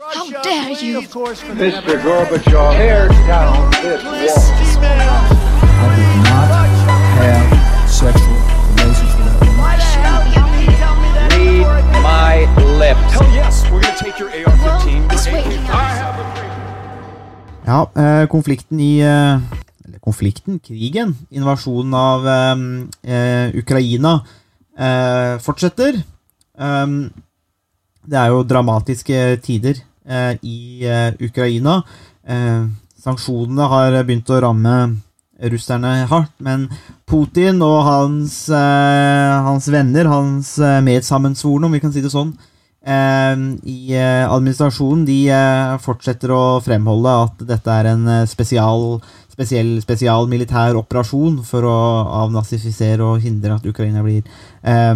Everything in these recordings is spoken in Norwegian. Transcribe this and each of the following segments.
How dare you? Mr. Gorbachev, tear down this wall. I did not have sexual relations with that woman. Read my lips. Hell yes, we're gonna take your AR-15. It's your waiting AK. Ja, eh, konflikten i eh, Eller konflikten, krigen, invasjonen av eh, eh, Ukraina eh, fortsetter. Um, det er jo dramatiske tider eh, i eh, Ukraina. Eh, sanksjonene har begynt å ramme russerne hardt, men Putin og hans, eh, hans venner, hans eh, medsammensvorne, om vi kan si det sånn, eh, i administrasjonen, de fortsetter å fremholde at dette er en spesial, spesiell, spesial militær operasjon for å avnazifisere og hindre at Ukraina blir eh,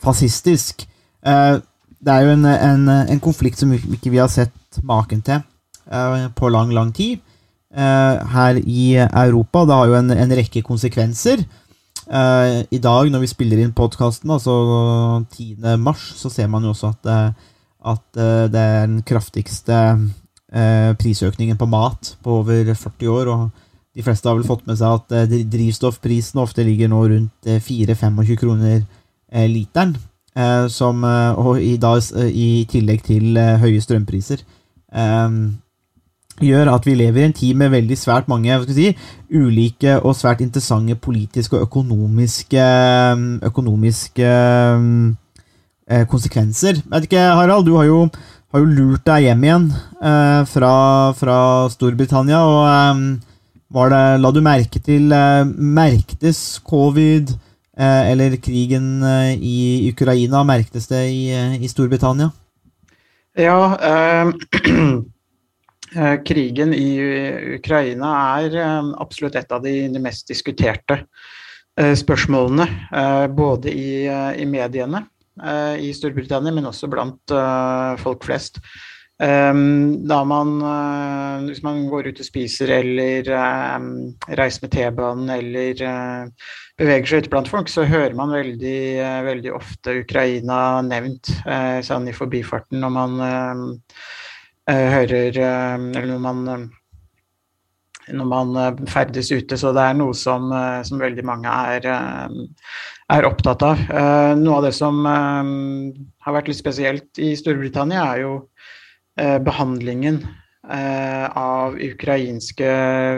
fascistisk. Eh, det er jo en, en, en konflikt som ikke vi har sett maken til eh, på lang, lang tid eh, her i Europa. Det har jo en, en rekke konsekvenser. Eh, I dag, når vi spiller inn podkasten, altså 10. mars, så ser man jo også at, at det er den kraftigste prisøkningen på mat på over 40 år. og de fleste har vel fått med seg at drivstoffprisene drivstoffprisen ofte ligger nå rundt eh, 4-25 kroner literen. Eh, som, eh, og i, dag, eh, i tillegg til høye strømpriser. Eh, gjør at vi lever i en tid med veldig svært mange si, ulike og svært interessante politiske og økonomiske, økonomiske eh, konsekvenser. Vet ikke, Harald, du har jo, har jo lurt deg hjem igjen fra, fra Storbritannia. og var det, La du merke til Merktes covid eh, eller krigen eh, i Ukraina, merktes det i, eh, i Storbritannia? Ja, eh, eh, krigen i Ukraina er eh, absolutt et av de, mest diskuterte eh, spørsmålene. eh, både i, eh, i mediene eh, i Storbritannia, men også blant eh, folk flest. Um, da man, eh, hvis man går ut og spiser eller eh, reiser med T-banen eller eh, beveger seg ute blant folk, så hører man veldig, eh, veldig ofte Ukraina nevnt sånn i forbifarten når man eh, eh, hører Eller når man når man ferdes ute, så det er noe som, som veldig mange er, er opptatt av. Noe av det som har vært litt spesielt i Storbritannia, er jo behandlingen eh, av ukrainske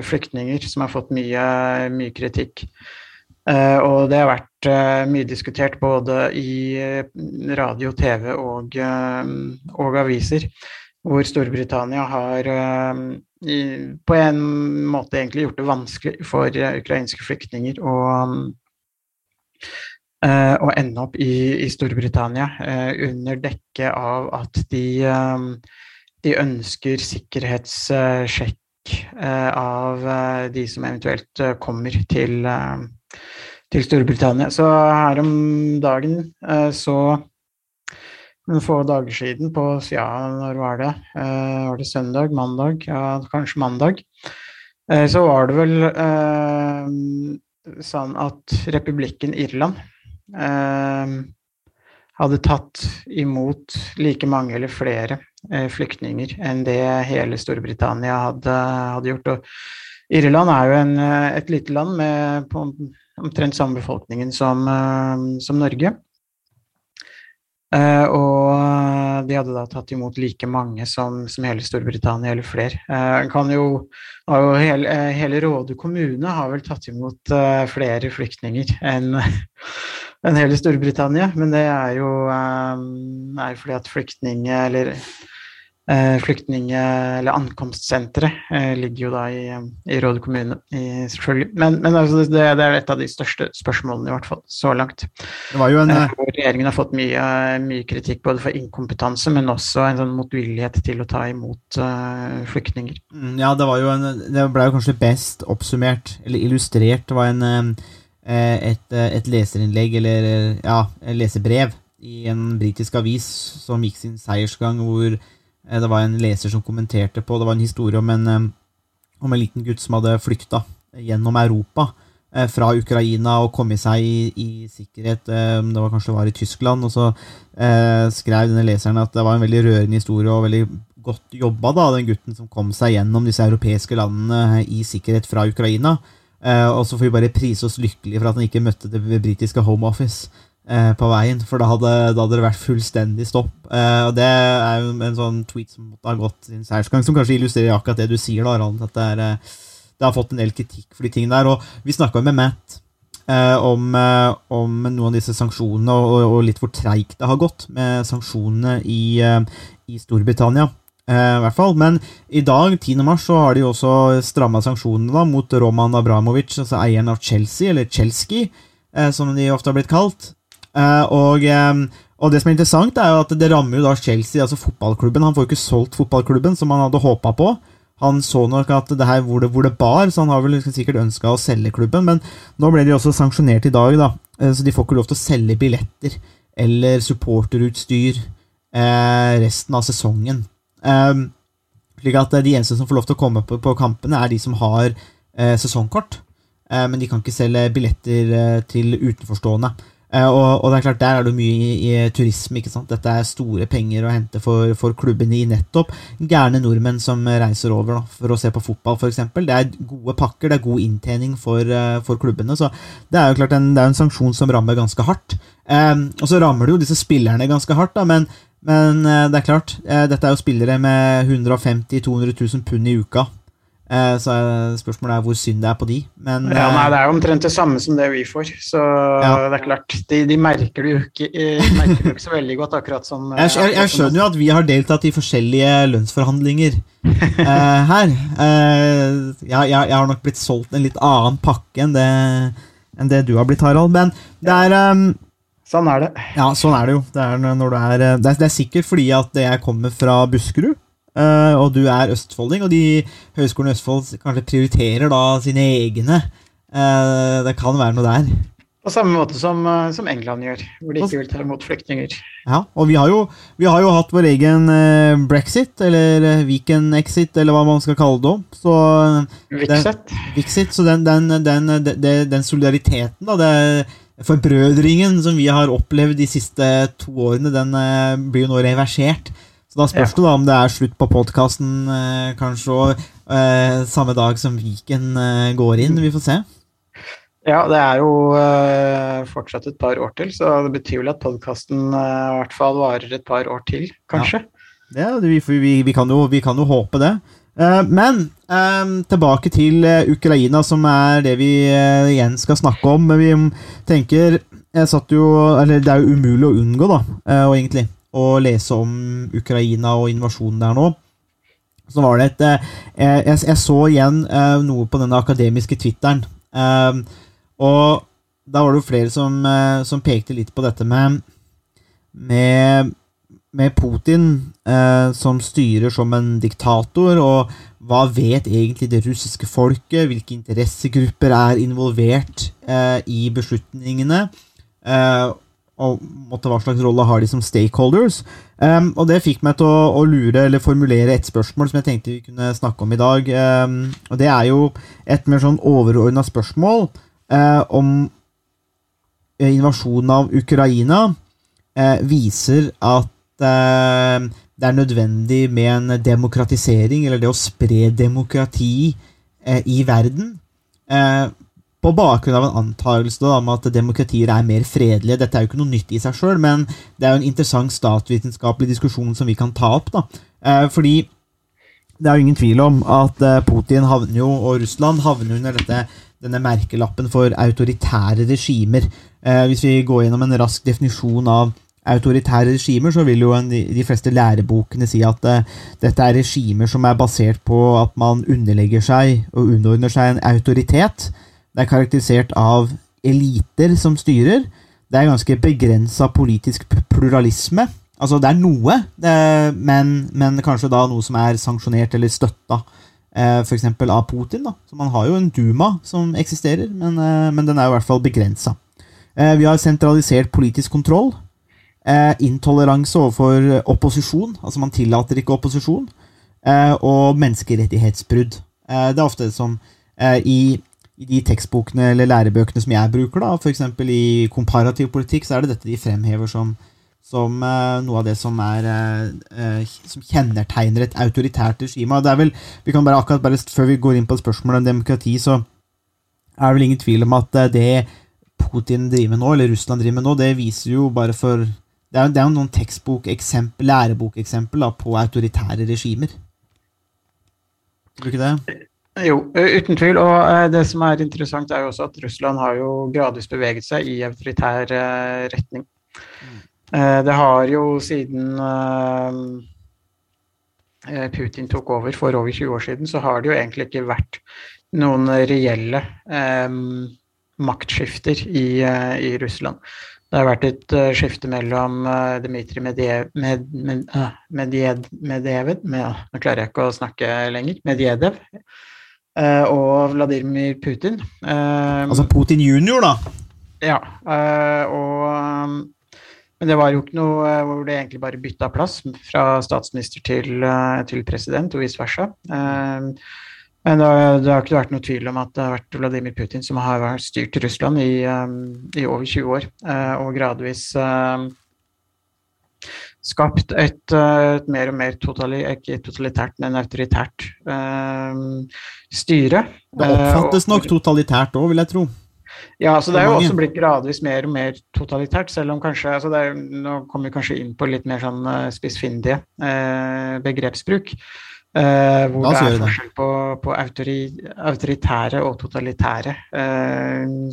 flyktninger, som har fått mye, mye kritikk. Eh, og det har vært eh, mye diskutert både i eh, radio, TV og, eh, og aviser, hvor Storbritannia har eh, på en måte egentlig gjort det vanskelig for eh, ukrainske flyktninger å, eh, å ende opp i, i Storbritannia eh, under dekke av at de, eh, de ønsker sikkerhetssjekk eh, av eh, de som eventuelt eh, kommer til, til Storbritannia. Så her om dagen så noen få dager siden, på ja, når var det? Var det søndag? Mandag? Ja, kanskje mandag. Så var det vel sånn at republikken Irland hadde tatt imot like mange eller flere flyktninger enn det hele Storbritannia hadde, hadde gjort. Og Irland er jo en, eh, et lite land med på omtrent samme befolkningen som, eh, som Norge. Uh, og de hadde da tatt imot like mange som, som hele Storbritannia, eller flere. Uh, jo, jo hele, uh, hele Råde kommune har vel tatt imot eh, flere flyktninger enn en hele Storbritannia, men det er jo, eh, er fordi at flyktning... Eller eh, flyktning... Eller ankomstsenteret eh, ligger jo da i, i Råde kommune, i, selvfølgelig. Men, men altså, det, det er et av de største spørsmålene, i hvert fall så langt. Det var jo en, Eh, Hvor regjeringen har fått mye, mye kritikk både for inkompetanse, men også en sånn motvillighet til å ta imot uh, flyktninger. Mm, Ja, det var jo en Det ble jo kanskje best oppsummert, eller illustrert. Det var en et, et leserinnlegg, eller ja, lesebrev i en britisk avis som gikk sin seiersgang, hvor det var en leser som kommenterte på Det var en historie om en, eh, om en liten gutt som hadde flykta gjennom Europa eh, fra Ukraina og kommet seg i, i sikkerhet. eh, Det var kanskje det var i Tyskland. Og så eh, skrev denne leseren at det var en veldig rørende historie og veldig godt jobba, da, den gutten som kom seg gjennom disse europeiske landene i sikkerhet fra Ukraina. Eh, og så får vi bare prise oss lykkelige for at han ikke møtte det britiske Home Office eh, på veien, for da hadde, da hadde det vært fullstendig stopp. Eh, og det er jo en sånn tweet som måtte ha gått sin seiersgang, som kanskje illustrerer akkurat det du sier, da, Harald. At det, er, eh, det har fått en del kritikk for de tingene der. Og vi snakka med Matt eh, om, eh, om noen av disse sanksjonene, og, og, og litt hvor treigt det har gått med sanksjonene i, eh, i Storbritannia. Eh, hvert fall. Men i dag, 10. mars, så har de også stramma sanksjonene da, mot Roman Abramovic, altså eieren av Chelsea, eller Chelsky, eh, som de ofte har blitt kalt. Eh, og, og det som er interessant, er jo at det rammer jo da Chelsea, altså fotballklubben. Han får jo ikke solgt fotballklubben som han hadde håpa på. Han så nok at det her hvor det, hvor det bar, så han har vel sikkert ønska å selge klubben. Men nå ble de også sanksjonert i dag, da. Eh, Så de får ikke lov til å selge billetter eller supporterutstyr eh, resten av sesongen. Slik at de eneste som får lov til å komme på, på kampene, er de som har sesongkort. Men de kan ikke selge billetter til utenforstående. Eh, og, og det er klart, der er det mye i, i turisme. ikke sant? Dette er store penger å hente for, for klubbene i nettopp gærne nordmenn som reiser over da, for å se på fotball, f.eks. Det er gode pakker, det er god inntjening for, eh, for klubbene. Så det er jo klart en, det er en sanksjon som rammer ganske hardt. Um, og så rammer det jo disse spillerne ganske hardt, da, men, men eh, det er klart, eh, dette er jo spillere med 150 000-200 000 pund i uka. Eh, så spørsmålet er hvor synd det er på de. Men Ja, nei, eh, Det er jo omtrent det samme som det vi får. Så Ja. det er klart, de, de merker det jo ikke, eh, ikke så veldig godt, akkurat som jeg, jeg, jeg skjønner jo at vi har deltatt i forskjellige lønnsforhandlinger uh, her. Uh, jeg, jeg, har nok blitt solgt en litt annen pakke enn det, enn det du har blitt, Harald. Men det er um, Sånn er det. Ja, sånn er det jo. Det er, når du det er, det er sikkert fordi at jeg kommer fra Buskerud, og du er østfolding, og de høyskolene i Østfold kanskje prioriterer da sine egne. Eh, det kan være noe der. På samme måte som, eh, som England gjør, hvor de ikke vil ta imot flyktninger. Ja, og vi har jo, vi har jo hatt vår egen eh, brexit, eller eh, weekend-exit, eller hva man skal kalle det. Så Vixet. Vixit, så den, den, den, den, den solidariteten, da, det forbrødringen som vi har opplevd de siste to årene, den eh, blir jo nå reversert. Så da spørs Ja. det da om det er slutt på podkasten eh, kanskje òg, eh, samme dag som Viken eh, går inn. Vi får se. Ja, det er jo eh, fortsatt et par år til, så det betyr vel at podkasten i hvert fall varer et par år til, kanskje. Det, vi, vi, vi, kan jo, vi kan jo håpe det. Eh, men eh, tilbake til eh, Ukraina, som er det vi eh, igjen skal snakke om. Men vi tenker jeg satt jo, eller Det er jo umulig å unngå, da, eh, og lese om Ukraina og invasjonen der nå. Så var det et eh, jeg, jeg så igjen eh, noe på denne akademiske Twitteren. Eh, og da var det jo flere som, eh, som pekte litt på dette med med med Putin eh, som styrer som en diktator, og hva vet egentlig det russiske folket? Hvilke interessegrupper er involvert eh, i beslutningene? Og måtte, hva slags rolle har de som stakeholders? Um, og det fikk meg til å, å lure eller formulere et spørsmål som jeg tenkte vi kunne snakke om i dag. Um, og det er jo et mer sånn overordna spørsmål uh, om eh, invasjonen av Ukraina uh, viser at uh, det er nødvendig med en demokratisering, eller det å spre demokrati i verden. På bakgrunn av en antakelse om at demokratier er mer fredelige. Dette er jo ikke noe nytt i seg sjøl, men det er jo en interessant statsvitenskapelig diskusjon som vi kan ta opp. da. Eh, fordi det er jo ingen tvil om at eh, Putin havner jo, og Russland havner under dette, denne merkelappen for autoritære regimer. Eh, hvis vi går gjennom en rask definisjon av autoritære regimer, så vil jo en, de fleste lærebokene si at uh, dette er regimer som er basert på at man underlegger seg og underordner seg en autoritet. Det er karakterisert av eliter som styrer. Det er ganske begrensa politisk pluralisme. Altså, det er noe, det, men, men kanskje da noe som er sanksjonert eller støtta. Eh, F.eks. av Putin. da. Så Man har jo en Duma som eksisterer, men, eh, men den er jo i hvert fall begrensa. Eh, vi har sentralisert politisk kontroll. Eh, intoleranse overfor opposisjon. Altså man tillater ikke opposisjon. Eh, og menneskerettighetsbrudd. Eh, det er ofte som eh, i, i de tekstbokene eller lærebøkene som jeg bruker, da, f.eks. i komparativ politikk, så er det dette de fremhever som, som uh, noe av det som er uh, uh, som kjennetegner et autoritært regime. Det er vel, vi kan bare akkurat bare Før vi går inn på spørsmålet om demokrati, så er det vel ingen tvil om at det Putin driver med nå, eller Russland driver med nå, det viser jo bare for Det er, det er jo noen tekstbokeksempel, lærebok-eksempel på autoritære regimer. Tror du ikke det? Jo, uten tvil. Og det som er interessant, er jo også at Russland har jo gradvis beveget seg i autoritær retning. Eh, det har jo siden Putin tok over for over 20 år siden, så har det jo egentlig ikke vært noen reelle maktskifter i, i Russland. Det har vært et skifte mellom Dmitrij Medvedev med, med, Medjed, Medvedev med, Nå klarer jeg ikke å snakke lenger. Medvedev. Og Vladimir Putin. altså Putin junior, da? Ja. og men det var jo ikke noe hvor det egentlig bare bytta plass fra statsminister til, til president, og vice versa. Men det, det, har ikke vært noe tvil om at det har vært Vladimir Putin som har styrt Russland i, i over 20 år, og gradvis skapt et, et, mer og mer totali, ikke totalitært, men autoritært styre. Det oppfattes nok totalitært òg, vil jeg tro. Ja, så det er jo også blitt gradvis mer og mer totalitært, selv om kanskje altså er, Nå kommer vi kanskje inn på litt mer sånn uh, spissfindige uh, begrepsbruk. Uh, hvor det er forskjell på, på autori, autoritære og totalitære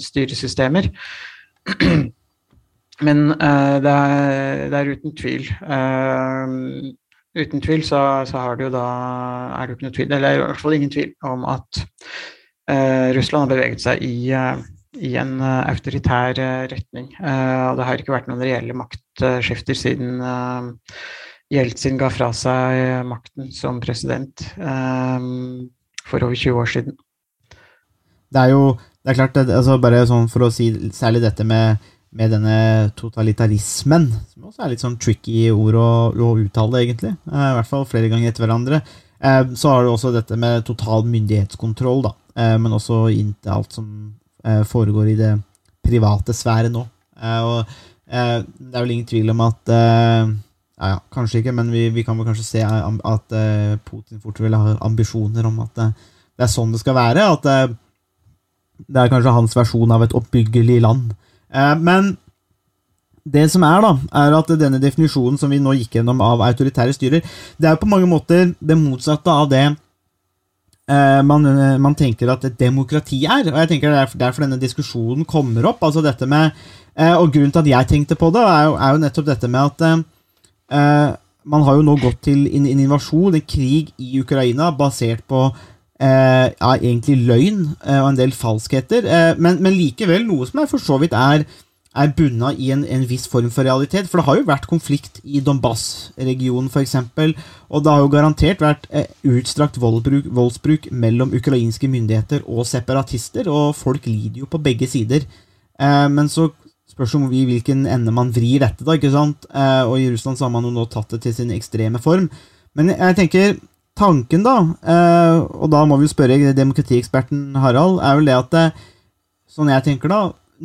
styresystemer. Men det er, det, er, uten tvil Uten tvil så, så, har det jo da er det ikke noe tvil, eller i hvert fall ingen tvil om at Russland har beveget seg i i en uh, autoritær uh, retning. Uh, og det har ikke vært noen reelle maktskifter siden Jeltsin ga fra seg makten som president for over 20 år siden. Det er jo det er klart, altså bare sånn for å si særlig dette med, med denne totalitarismen, som også er litt sånn tricky ord å, å uttale, egentlig, i hvert fall flere ganger etter hverandre, så har du også dette med total myndighetskontroll, da, men også inntil alt som Eh, foregår i det private sfæret nå. Eh, og eh, det er vel ingen tvil om at ja, ja, kanskje ikke, men vi, vi, kan vel kanskje se at Putin fort vil ha ambisjoner om at det er sånn det skal være. At det er kanskje hans versjon av et oppbyggelig land. Men det som er, da, er at denne definisjonen som vi nå gikk gjennom av autoritære styrer, det er på mange måter det motsatte av det Eh, man, eh, man, tenker at et demokrati er. Og jeg tenker det er derfor denne diskusjonen kommer opp. altså dette med, eh, Og grunnen til at jeg tenkte på det, er jo, er jo nettopp dette med at uh, man har jo nå gått til en invasjon, en krig i Ukraina, basert på uh, ja, egentlig løgn eh, og en del falskheter, men, men, likevel noe som er for så vidt er er bunna i en, en, viss form for realitet. For det har jo vært konflikt i Donbas-regionen f.eks. Og det har jo garantert vært eh, utstrakt voldsbruk, voldsbruk, mellom ukrainske myndigheter og separatister, og folk lider jo på begge sider. Eh, men så spørs om i hvilken ende man vrir dette, da, ikke sant? Eh, og i Russland så har man jo nå tatt det til sin ekstreme form. Men jeg tenker tanken, da, eh, og da må vi jo spørre demokratieksperten Harald, er vel det at eh, Sånn jeg tenker da,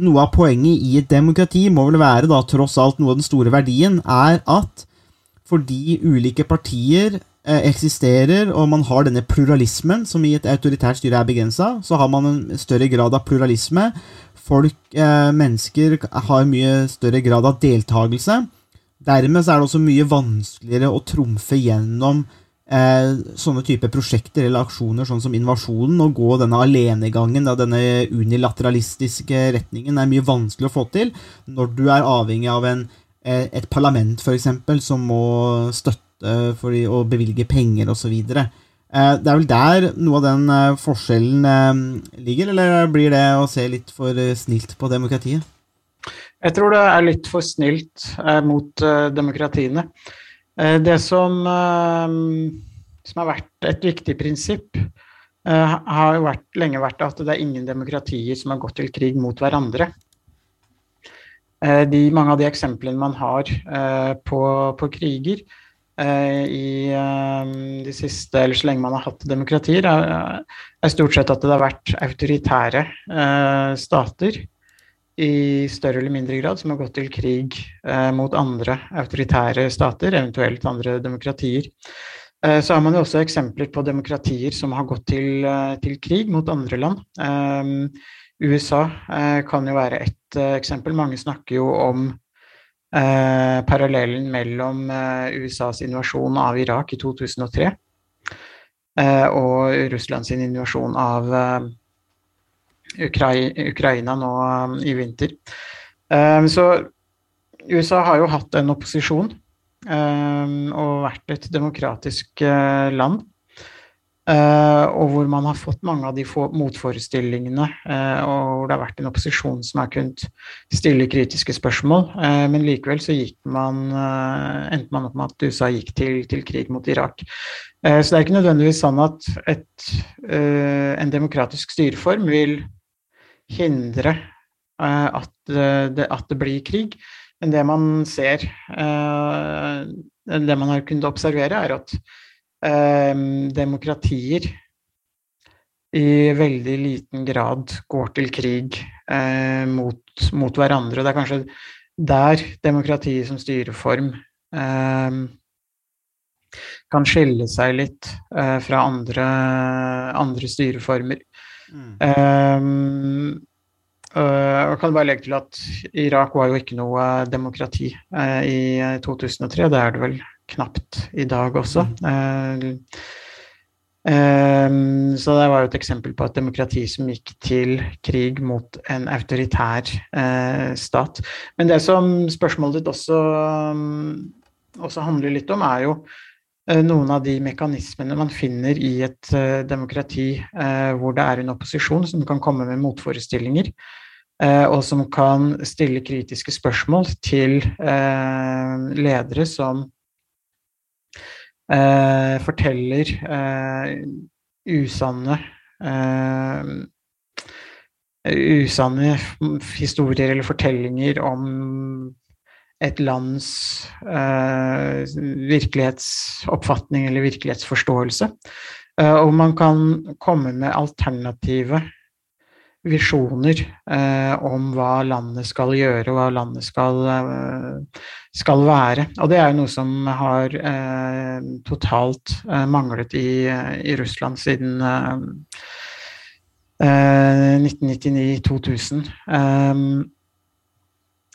noe av poenget i et demokrati må vel være, da, tross alt noe av den store verdien, er at fordi ulike partier eh, eksisterer, og man har denne pluralismen, som i et autoritært styre er begrensa, så har man en større grad av pluralisme. Folk, mennesker, har mye større grad av deltakelse. Dermed er det også mye vanskeligere å trumfe gjennom sånne type prosjekter eller aksjoner sånn som invasjonen, å gå denne alenegangen, da, denne unilateralistiske retningen, er mye vanskelig å få til når du er avhengig av en, eh, et parlament, f.eks., som må støtte fordi, og bevilge penger osv. Eh, det er vel der noe av den eh, forskjellen eh, ligger, eller blir det å se litt for eh, snilt på demokratiet? Jeg tror det er litt for snilt eh, mot demokratiene. Eh, det som, eh, som, har vært et viktig prinsipp, eh, har jo vært, lenge vært at det er ingen demokratier som har gått til krig mot hverandre. De, mange av de eksemplene man har på, på kriger i de siste, eller så lenge man har hatt demokratier, er, er stort sett at det har vært autoritære stater i større eller mindre grad som har gått til krig eh, mot andre autoritære stater, eventuelt andre demokratier. Eh, så har man jo også eksempler på demokratier som har gått til, eh, til krig mot andre land. Eh, USA eh, kan jo være ett eh, eksempel. Mange snakker jo om parallellen mellom USAs invasjon av Irak i 2003 og Russlands invasjon av Ukraina nå um, i vinter. Um, så USA har jo hatt en opposisjon um, og vært et demokratisk uh, land. Uh, og hvor man har fått mange av de motforestillingene, uh, og hvor det har vært en opposisjon som har kunnet stille kritiske spørsmål. men likevel så gikk man, endte man opp med at USA gikk til, til krig mot Irak. så det er ikke nødvendigvis sånn at et, en demokratisk styreform vil hindre uh, at, det, at, det, blir krig. Men det man ser, uh, det man har kunnet observere, er at demokratier i veldig liten grad går til krig mot, mot, hverandre. Det er kanskje der demokratiet som styreform kan skille seg litt fra andre, andre styreformer. Mm. Um, og kan bare legge til at Irak var jo ikke noe demokrati uh, i 2003. Det er det vel knapt i dag også. Mm. Um, så det var jo et eksempel på et demokrati som gikk til krig mot en autoritær uh, stat. Men det som spørsmålet ditt også, um, også handler litt om, er jo noen av de mekanismene man finner i et uh, demokrati uh, hvor det er en opposisjon som kan komme med motforestillinger, og som kan stille kritiske spørsmål til ledere som forteller usanne usanne historier eller fortellinger om et lands uh, virkelighetsoppfatning eller virkelighetsforståelse. Uh, og man kan komme med alternative visjoner uh, om hva landet skal gjøre, og hva landet skal, skal være. Og det er jo noe som har totalt manglet i, i, Russland siden 1999-2000.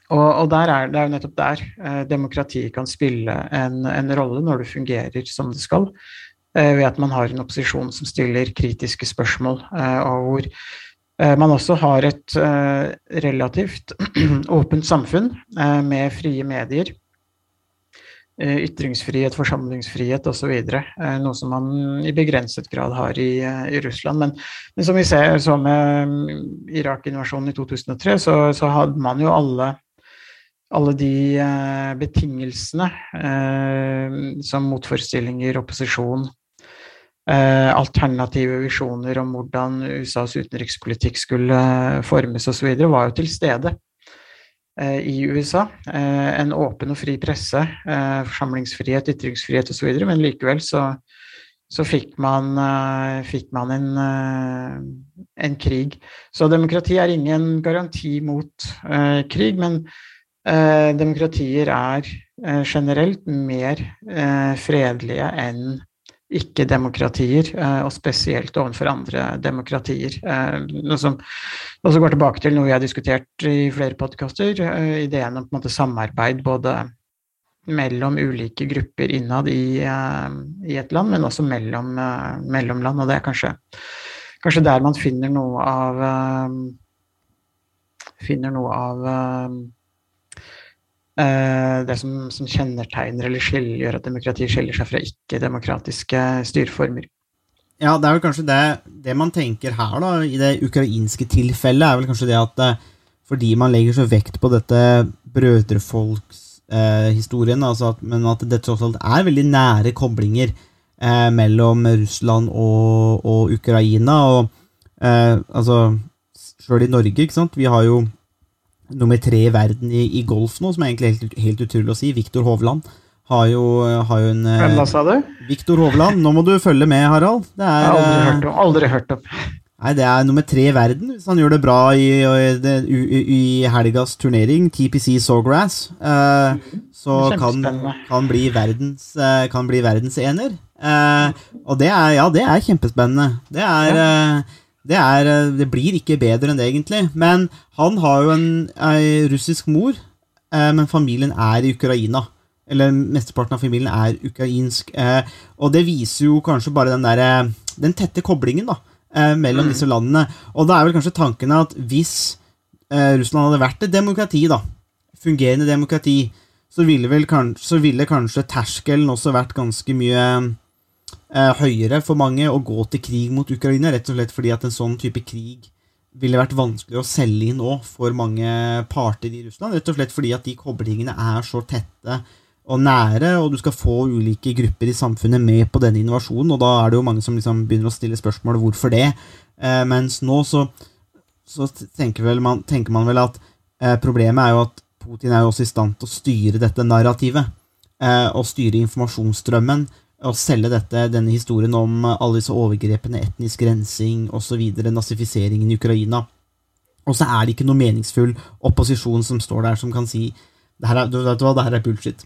Og, og er, det er jo nettopp der eh, demokratiet kan spille en, en, rolle når det fungerer som det skal, eh, ved at man har en opposisjon som stiller kritiske spørsmål, eh, og hvor eh, man også har et eh, relativt åpent samfunn eh, med frie medier. Ytringsfrihet, forsamlingsfrihet osv. Noe som man i begrenset grad har i, i Russland. Men, men, som vi ser så med Irak-invasjonen i 2003, så, så hadde man jo alle alle de eh, betingelsene eh, som motforestillinger, opposisjon, eh, alternative visjoner om hvordan USAs utenrikspolitikk skulle eh, formes osv., var jo til stede eh, i USA. Eh, en åpen og fri presse, forsamlingsfrihet, ytringsfrihet osv., men likevel så, så fikk man, fikk man en, en, krig. Så demokrati er ingen garanti mot krig, men Eh, demokratier er eh, generelt mer eh, fredelige enn ikke-demokratier, og spesielt overfor andre demokratier. Noe som også går tilbake til noe jeg har diskutert i flere podkaster, ideen om på en måte samarbeid både mellom ulike grupper innad i, i et land, men også mellom, mellom, land. Og det er kanskje, kanskje der man finner noe av finner noe av Eh, det som, som, kjennetegner eller skiller, at demokratiet skiller seg fra ikke-demokratiske styreformer. Ja, det er vel kanskje det, det man tenker her, da, i det ukrainske tilfellet, er vel kanskje det at eh, fordi man legger så vekt på dette brødrefolkshistorien, eh, altså men at det tross alt er veldig nære koblinger eh, mellom Russland og, og Ukraina. og eh, altså, Sjøl i Norge, ikke sant, vi har jo nummer tre i verden i, i, golf nå, som er egentlig helt, helt utrolig å si. Viktor Hovland har jo, har jo en Hvem da, sa du? Viktor Hovland. Nå må du følge med, Harald. Det er, aldri, hørt om, aldri hørt om. Nei, det er nummer tre i verden hvis han gjør det bra i, i, i, i helgas turnering, TPC Sawgrass. Eh, så kan, kan bli verdens eh, Kan bli verdensener. Eh, og det er, ja, det er kjempespennende. Det er, eh, det er eh, Det blir ikke bedre enn det, egentlig. Men han har jo en, en russisk mor, eh, men familien er i Ukraina. Eller mesteparten av familien er ukrainsk. Eh, og det viser jo kanskje bare den der, Den tette koblingen, da eh, mellom disse landene. Og da er vel kanskje tanken at hvis Russland hadde vært et demokrati, da, fungerende demokrati, så ville, vel kanskje, så ville kanskje terskelen også vært ganske mye høyere for mange å gå til krig mot Ukraina, rett og slett fordi at en sånn type krig ville vært vanskelig å selge inn nå for mange parter i Russland. Rett og slett fordi at de koblingene er så tette og nære, og du skal få ulike grupper i samfunnet med på denne innovasjonen, og da er det jo mange som liksom begynner å stille spørsmål hvorfor det. Eh, mens nå så, så tenker, man, tenker man vel at eh, problemet er jo at Putin er jo også i stand til å styre dette narrativet, eh, og styre informasjonsstrømmen, og selge dette, denne historien om alle disse overgrepene, etnisk rensing osv., nazifiseringen i Ukraina. Og så er det ikke noe meningsfull opposisjon som står der som kan si hva, det her er bullshit.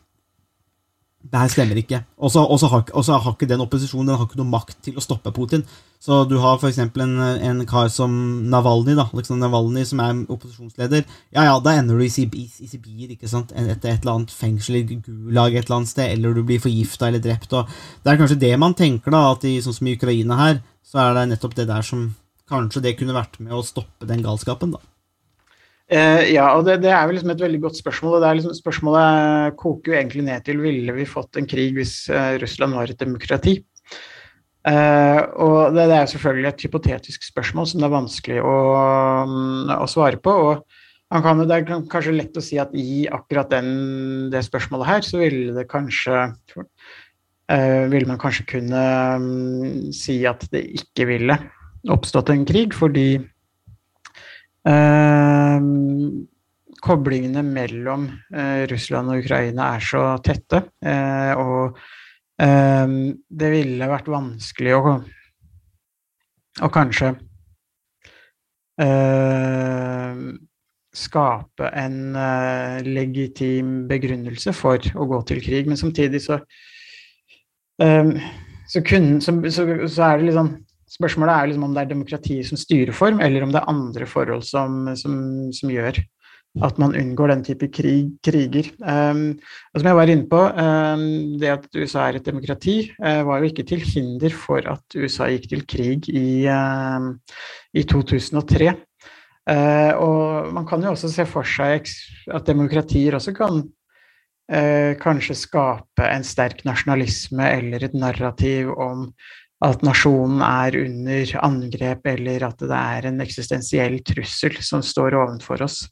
Det her stemmer ikke. Og så har, har ikke den opposisjonen den har ikke noe makt til å stoppe Putin. Så du har f.eks. En, en kar som Navalny, da, liksom Navalny, som er opposisjonsleder. Ja, ja, da ender du i, i, i Sibir, ikke sant? etter et eller annet fengsel Gulag et eller annet sted, eller du blir forgifta eller drept. Og det er kanskje det man tenker, da, at i, sånn som i Ukraina her, så er det nettopp det der som Kanskje det kunne vært med å stoppe den galskapen, da. Eh, ja, og det, det er vel liksom et veldig godt spørsmål. og det liksom, Spørsmålet koker jo egentlig ned til ville vi fått en krig hvis uh, Russland var et demokrati. Uh, og det, det er selvfølgelig et hypotetisk spørsmål som det er vanskelig å, um, å svare på. og kan, Det er kanskje lett å si at i akkurat den, det spørsmålet her, så ville det kanskje Ville man kanskje kunne um, si at det ikke ville oppstått en krig, fordi koblingene mellom eh, Russland og Ukraina er så tette. eh, og eh, det ville vært vanskelig å, å kanskje eh, skape en eh, legitim begrunnelse for å gå til krig, men samtidig så så, kun, så, så, så er det litt liksom Spørsmålet er liksom om det er demokratiet som styreform, eller om det er andre forhold som, som, som gjør at man unngår den type krig, kriger. Um, og som jeg var inne på, um, det at USA er et demokrati, uh, var jo ikke til hinder for at USA gikk til krig i, uh, i 2003. Uh, og man kan jo også se for seg at demokratier også kan uh, kanskje skape en sterk nasjonalisme eller et narrativ om at nasjonen er under angrep, eller at det er en eksistensiell trussel som står ovenfor oss,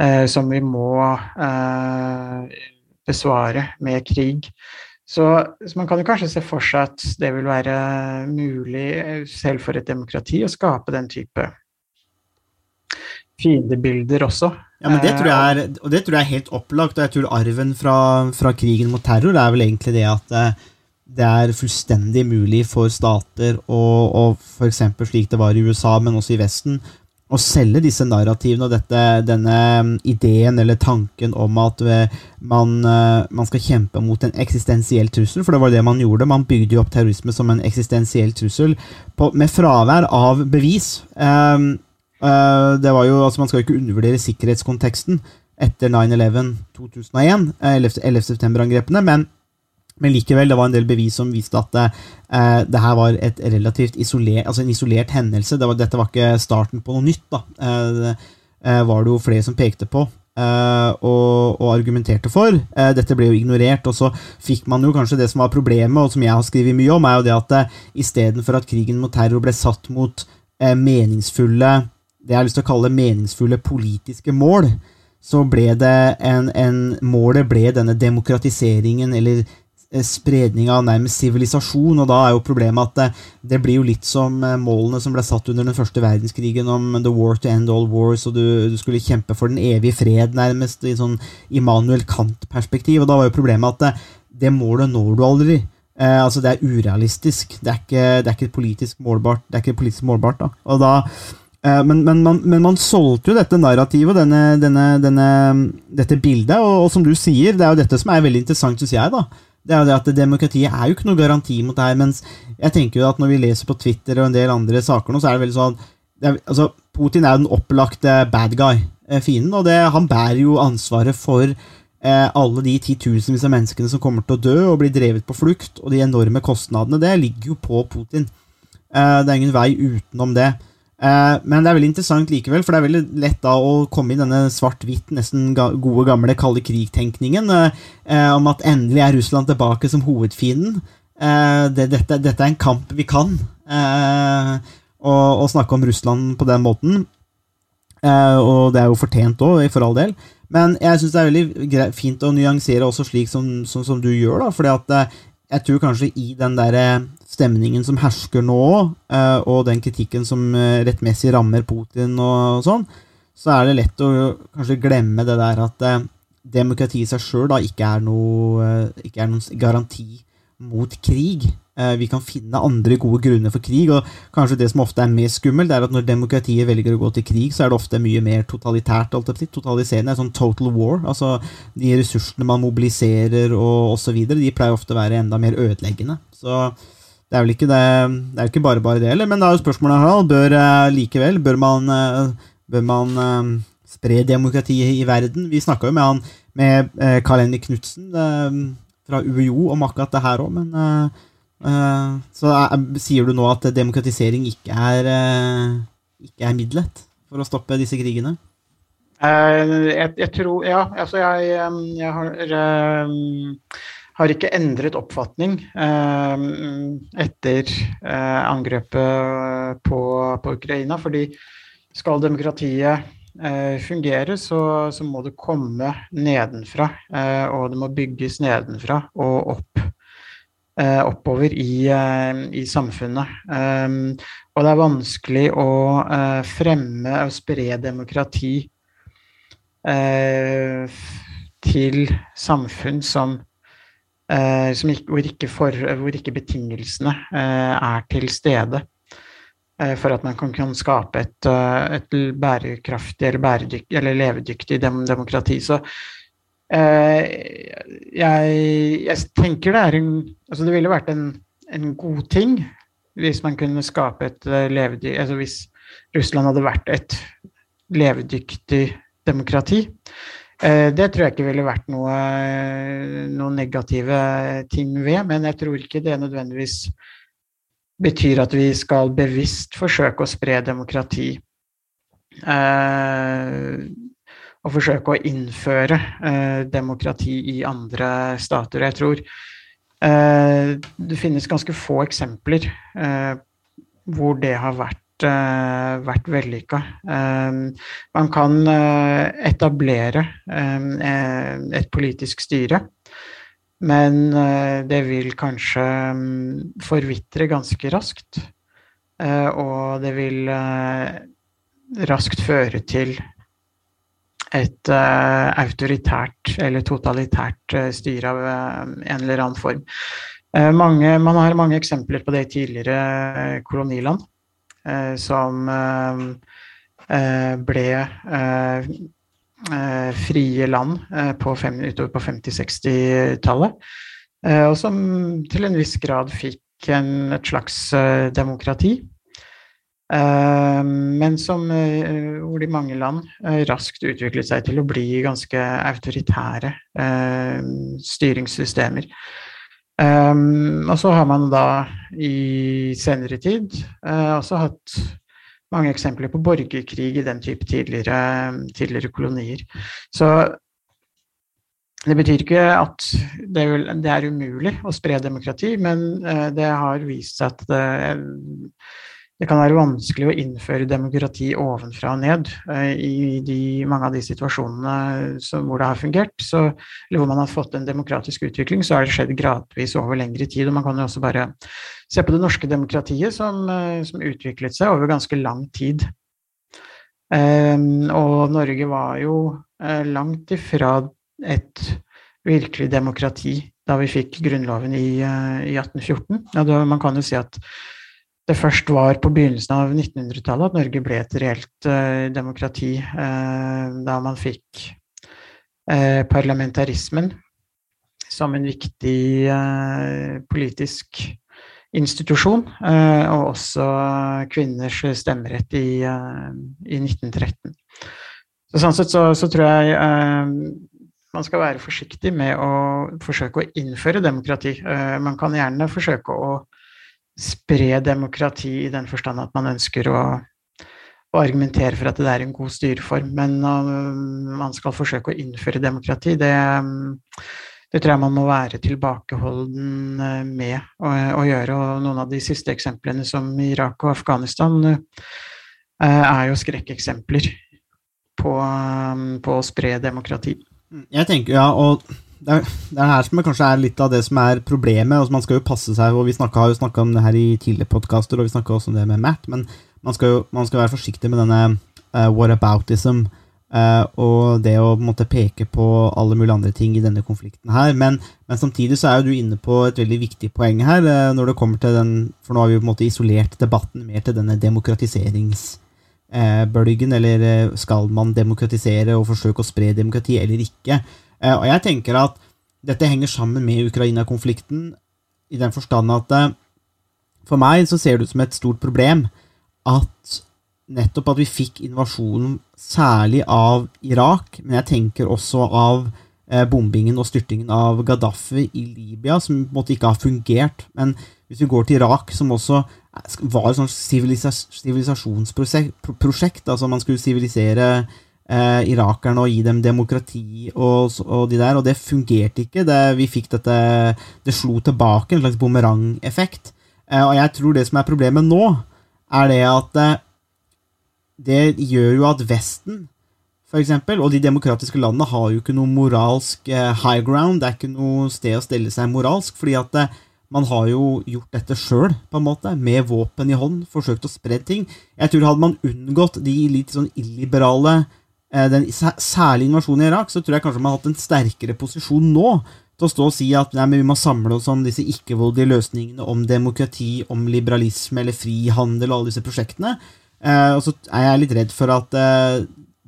eh, som vi må eh, besvare med krig. Så, så man kan jo kanskje se for seg at det vil være mulig, eh, selv for et demokrati, å skape den type fiendebilder også. Ja, men det tror jeg er, og det tror jeg er helt opplagt, og jeg tror arven fra, fra krigen mot terror er vel egentlig det at eh, det er fullstendig mulig for stater, og, og f.eks. slik det var i USA, men også i Vesten, å selge disse narrativene og dette, denne mm, ideen eller tanken om at eh, man, eh, man skal kjempe mot en eksistensiell trussel, for det var det man gjorde. Man bygde jo opp terrorisme som en eksistensiell trussel på, med fravær av bevis. Um, uh, det var jo, altså Man skal jo ikke undervurdere sikkerhetskonteksten etter 9-11 2001, 11.9-angrepene, 11. september-angrepene, men, men likevel, det var en del bevis som viste at eh, det her var et relativt isolert, altså en isolert hendelse. Det var, dette var ikke starten på noe nytt. da. Eh, det eh, var det jo flere som pekte på. eh, og, og argumenterte for. Eh, dette ble jo ignorert, og så fikk man jo kanskje det som var problemet, og som jeg har skrevet mye om, er jo det at eh, istedenfor at krigen mot terror ble satt mot meningsfulle det jeg har lyst til å kalle meningsfulle politiske mål, så ble det en, en Målet ble denne demokratiseringen, eller spredning av nærmest sivilisasjon, og da er jo problemet at det, det blir jo litt som eh, målene som ble satt under den første verdenskrigen om the war to end all wars, og du, du skulle kjempe for den evige fred, nærmest, i sånn Immanuel Kant-perspektiv, og da var jo problemet at det, målet når du aldri. Eh, altså Det er urealistisk. Det er ikke, det er ikke politisk målbart. Det er ikke politisk målbart da. Og da eh, men, men, man, men, man, solgte jo dette narrativet, denne, dette bildet, og, og, som du sier, det er jo dette som er veldig interessant, syns jeg. da. Det er jo det at Demokratiet er jo ikke noe garanti mot det her, mens jeg tenker jo at når vi leser på Twitter og en del andre saker nå, så er det veldig sånn er, altså, Putin er jo den opplagte bad guy, eh, fienden, og det, han bærer jo ansvaret for Eh, alle de titusenvis av menneskene som kommer til å dø og blir drevet på flukt, og de enorme kostnadene, det ligger jo på Putin. Eh, det er ingen vei utenom det. Eh, men det er veldig interessant likevel, for det er veldig lett da å komme i denne svart-hvitt, nesten gode, gamle kalde krig-tenkningen om at endelig er Russland tilbake som hovedfienden. Dette, dette, er en kamp vi kan. Å snakke om Russland på den måten. Og det er jo fortjent òg, for all del. Men jeg syns det er veldig fint å nyansere også slik som, som, som du gjør, da, fordi at eh, jeg tror kanskje i den der eh, stemningen som hersker nå, eh, og den kritikken som rettmessig rammer Putin og sånn, så er det lett å kanskje glemme det der at demokrati i seg sjøl ikke, ikke er noen garanti mot krig. Eh, vi kan finne andre gode grunner for krig, og kanskje det som ofte er mest skummelt, er at når demokratiet velger å gå til krig, så er det ofte mye mer totalitært. Totaliserende, sånn total war. altså De ressursene man mobiliserer og osv., de pleier ofte å være enda mer ødeleggende. Så det er vel ikke, det, det er ikke bare bare det, eller? Men da er jo spørsmålet her, bør uh, likevel Bør man, uh, bør man spre demokratiet i verden? Vi snakka jo med han med Karl Henrik Knutsen fra UiO om akkurat det her òg, men så er, sier du nå at demokratisering ikke er, uh, ikke er middelet for å stoppe disse krigene? Uh, jeg, jeg, tror Ja, altså jeg, jeg har, har ikke endret oppfatning etter angrepet på, på, Ukraina. fordi skal demokratiet fungere, så, så, må det komme nedenfra. og det må bygges nedenfra og opp. Eh, oppover i, eh, i samfunnet. Um, og det er vanskelig å uh, fremme og spre demokrati uh, til samfunn som, uh, som ikke, hvor, ikke for, hvor, ikke betingelsene er til stede for at man kan, kan skape et, et, bærekraftig eller, bæredyktig, eller levedyktig dem, demokrati. Så jeg, jeg, tenker det er en Altså det ville vært en, en god ting hvis man kunne skape et eh, levedyktig Altså hvis Russland hadde vært et levedyktig demokrati. Eh, det tror jeg ikke ville vært noe, noen negative ting ved, men jeg tror ikke det nødvendigvis betyr at vi skal bevisst forsøke å spre demokrati. Eh, å forsøke å innføre eh, demokrati i andre stater. Jeg tror eh, det finnes ganske få eksempler eh, hvor det har vært, eh, vært vellykka. Eh, man kan eh, etablere et politisk styre. Men det vil kanskje mm, forvitre ganske raskt. og det vil raskt føre til et uh, autoritært eller totalitært uh, styre av uh, en eller annen form. Mange, man har mange eksempler på det i tidligere koloniland, som ble frie land på fem, utover på 50-60-tallet, og som til en viss grad fikk en, et slags demokrati. Eh, men som, eh, hvor de mange land eh, raskt utviklet seg til å bli ganske autoritære styringssystemer. Og så har man da i senere tid også hatt mange eksempler på borgerkrig i den type tidligere, tidligere kolonier. Så det betyr ikke at det er, umulig å spre demokrati, men det har vist seg at det, det kan være vanskelig å innføre demokrati ovenfra og ned eh, i de, mange av de situasjonene som, hvor det har fungert. Så, eller hvor man har fått en demokratisk utvikling, så har det skjedd gradvis over lengre tid. Og man kan jo også bare se på det norske demokratiet, som, eh, som utviklet seg over ganske lang tid. Um, og Norge var jo uh, langt ifra et virkelig demokrati da vi fikk grunnloven i, i 1814. Ja, da, man kan jo si at det først var på begynnelsen av 1900-tallet at Norge ble et reelt uh, demokrati, uh, da man fikk uh, parlamentarismen som en viktig politisk institusjon, og også kvinners stemmerett i, i 1913. Så sånn sett så, så tror jeg man skal være forsiktig med å forsøke å innføre demokrati. man kan gjerne forsøke å spre demokrati i den forstand at man ønsker å, å argumentere for at det er en god styreform. Men uh, man skal forsøke å innføre demokrati. Det, det tror jeg man må være tilbakeholden uh, med å, å, gjøre. Og noen av de siste eksemplene, som Irak og Afghanistan, uh, er jo skrekkeksempler på, på å spre demokrati. Jeg tenker, ja, og det er, det er her som kanskje er litt av det som er problemet. Altså man skal jo passe seg, og Vi snakket, har jo snakka om det her i tidligere podkaster, og vi snakka også om det med Matt, men man skal jo man skal være forsiktig med denne uh, whataboutism. Uh, og det å måtte peke på alle mulige andre ting i denne konflikten her. Men, men, samtidig så er jo du inne på et veldig viktig poeng her. Uh, når det kommer til den, For nå har vi på en måte isolert debatten mer til denne demokratiseringsbølgen. eller skal man demokratisere og forsøke å spre demokrati eller ikke? Eh, og jeg tenker at dette henger sammen med Ukraina-konflikten i den forstand at eh, for meg så ser det ut som et stort problem at nettopp at vi fikk invasjonen særlig av Irak, men jeg tenker også av eh, bombingen og styrtingen av Gaddafi i Libya, som på en måte ikke har fungert. Men hvis vi går til Irak, som også var et sånt sivilisasjonsprosjekt, altså man skulle sivilisere eh, irakerne og gi dem demokrati og, og, de der, og det fungerte ikke. Det, vi fikk dette Det slo tilbake, en slags bumerangeffekt. Eh, og jeg tror det som er problemet nå, er det at eh, det gjør jo at Vesten, for eksempel, og de demokratiske landene, har jo ikke noe moralsk eh, high ground. Det er ikke noe sted å stelle seg moralsk, fordi at eh, man har jo gjort dette sjøl, på en måte, med våpen i hånd, forsøkt å spre ting. Jeg tror Hadde man unngått de litt sånn illiberale den særlige invasjonen i Irak, så tror jeg kanskje man har hatt en sterkere posisjon nå til å stå og si at nei, vi må samle oss om disse ikke-voldelige løsningene, om demokrati, om liberalisme eller frihandel og alle disse prosjektene. Eh, og så er jeg litt redd for at eh,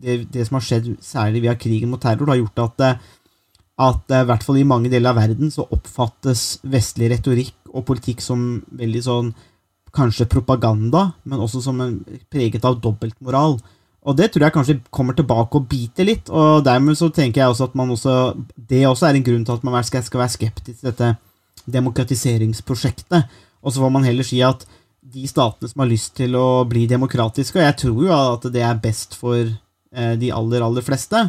det, det, som har skjedd, særlig via krigen mot terror, har gjort at, eh, at eh, i hvert fall i mange deler av verden så oppfattes vestlig retorikk og politikk som veldig sånn kanskje propaganda, men også som en, preget av dobbeltmoral. Og det tror jeg kanskje kommer tilbake og biter litt. Og dermed så tenker jeg også at man også Det også er en grunn til at man skal, være skeptisk til dette demokratiseringsprosjektet. Og så får man heller si at de statene som har lyst til å bli demokratiske, og jeg tror jo at det er best for eh, de aller, aller fleste,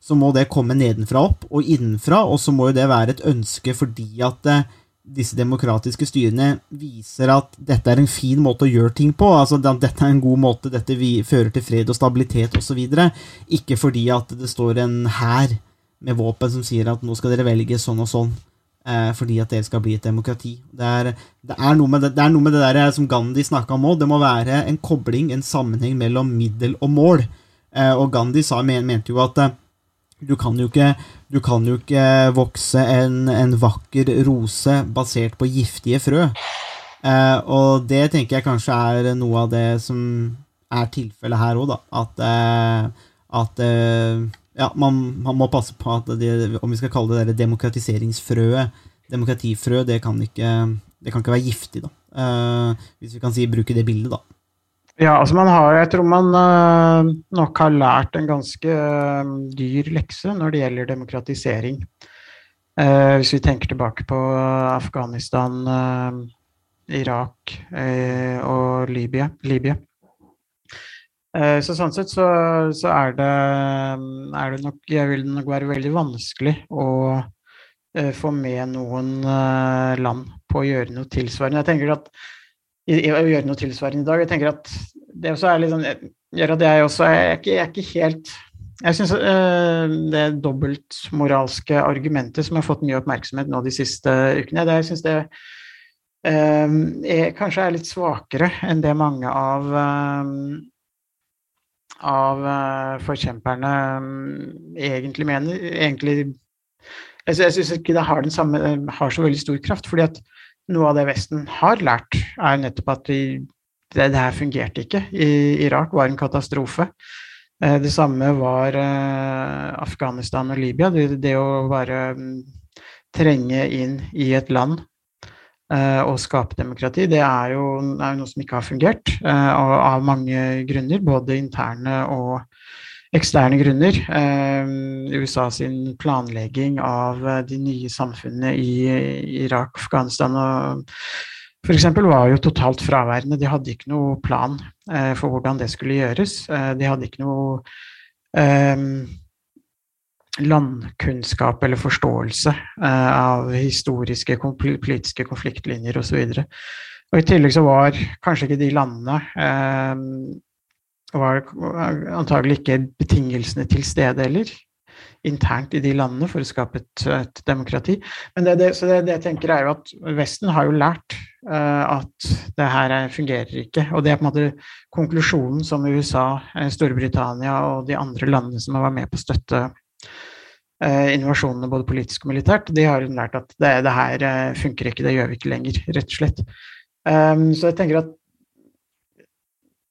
så må det komme nedenfra opp og innenfra, og så må jo det være et ønske fordi at eh, disse demokratiske styrene viser at dette er en fin måte å gjøre ting på. altså at Dette er en god måte, dette fører til fred og stabilitet osv. Ikke fordi at det står en hær med våpen som sier at nå skal dere velge sånn og sånn. Eh, fordi at dere skal bli et demokrati. Det er, det er, noe, med det, det er noe med det der som Gandhi snakka om òg. Det må være en kobling, en sammenheng mellom middel og mål. Eh, og Gandhi sa, mente jo at eh, du kan jo ikke kan jo ikke vokse en, en vakker rose basert på giftige frø. Eh, og det tenker jeg kanskje er noe av det som er tilfellet her òg, da. At, eh, at eh, ja, man, man, må passe på at det, om vi skal kalle det det demokratiseringsfrøet, demokratifrø, det kan ikke, det kan ikke være giftig, da. Eh, hvis vi kan si, bruke det bildet, da. Ja, altså man har, jeg tror man uh, nok har lært en ganske uh, dyr lekse når det gjelder demokratisering. Uh, hvis vi tenker tilbake på Afghanistan, Irak og Libya. Libya. så sånn sett så, så er, det, er, det, nok Jeg vil nok være veldig vanskelig å få med noen land på å gjøre noe tilsvarende. Jeg tenker at i, i, å gjøre noe tilsvarende i dag. Jeg tenker at det også er litt sånn gjør at jeg også er, ikke, jeg er ikke helt Jeg syns øh, det dobbeltmoralske argumentet som har fått mye oppmerksomhet nå de siste ukene, det, jeg synes det øh, er, kanskje er litt svakere enn det mange av øh, av forkjemperne egentlig mener. Egentlig Jeg, jeg syns ikke det har, samme, har så veldig stor kraft. fordi at noe av det Vesten har lært, er nettopp at de, det, det her fungerte ikke. I, Irak var en katastrofe. Eh, det samme var eh, Afghanistan og Libya. Det, det å bare um, trenge inn i et land eh, og skape demokrati, det er jo, er noe som ikke har fungert, av, av mange grunner. Både interne og eksterne grunner. USA sin planlegging av de nye samfunnene i Irak, Afghanistan og f.eks. var jo totalt fraværende. De hadde ikke noe plan eh, for hvordan det skulle gjøres. Eh, de hadde ikke noe eh, landkunnskap eller forståelse eh, av historiske politiske konfliktlinjer osv. Og, og i tillegg så var kanskje ikke de landene eh, var antagelig ikke betingelsene til stede heller internt i de landene for å skape et, et demokrati. Men det, det, det, det, jeg tenker er jo at Vesten har jo lært uh, at det her fungerer ikke. Og det er på en måte konklusjonen som USA, eh, Storbritannia og de andre landene som har vært med på å støtte uh, invasjonene både politisk og militært, de har lært at det her uh, funker ikke, det gjør vi ikke lenger, rett og slett. Um, så jeg tenker at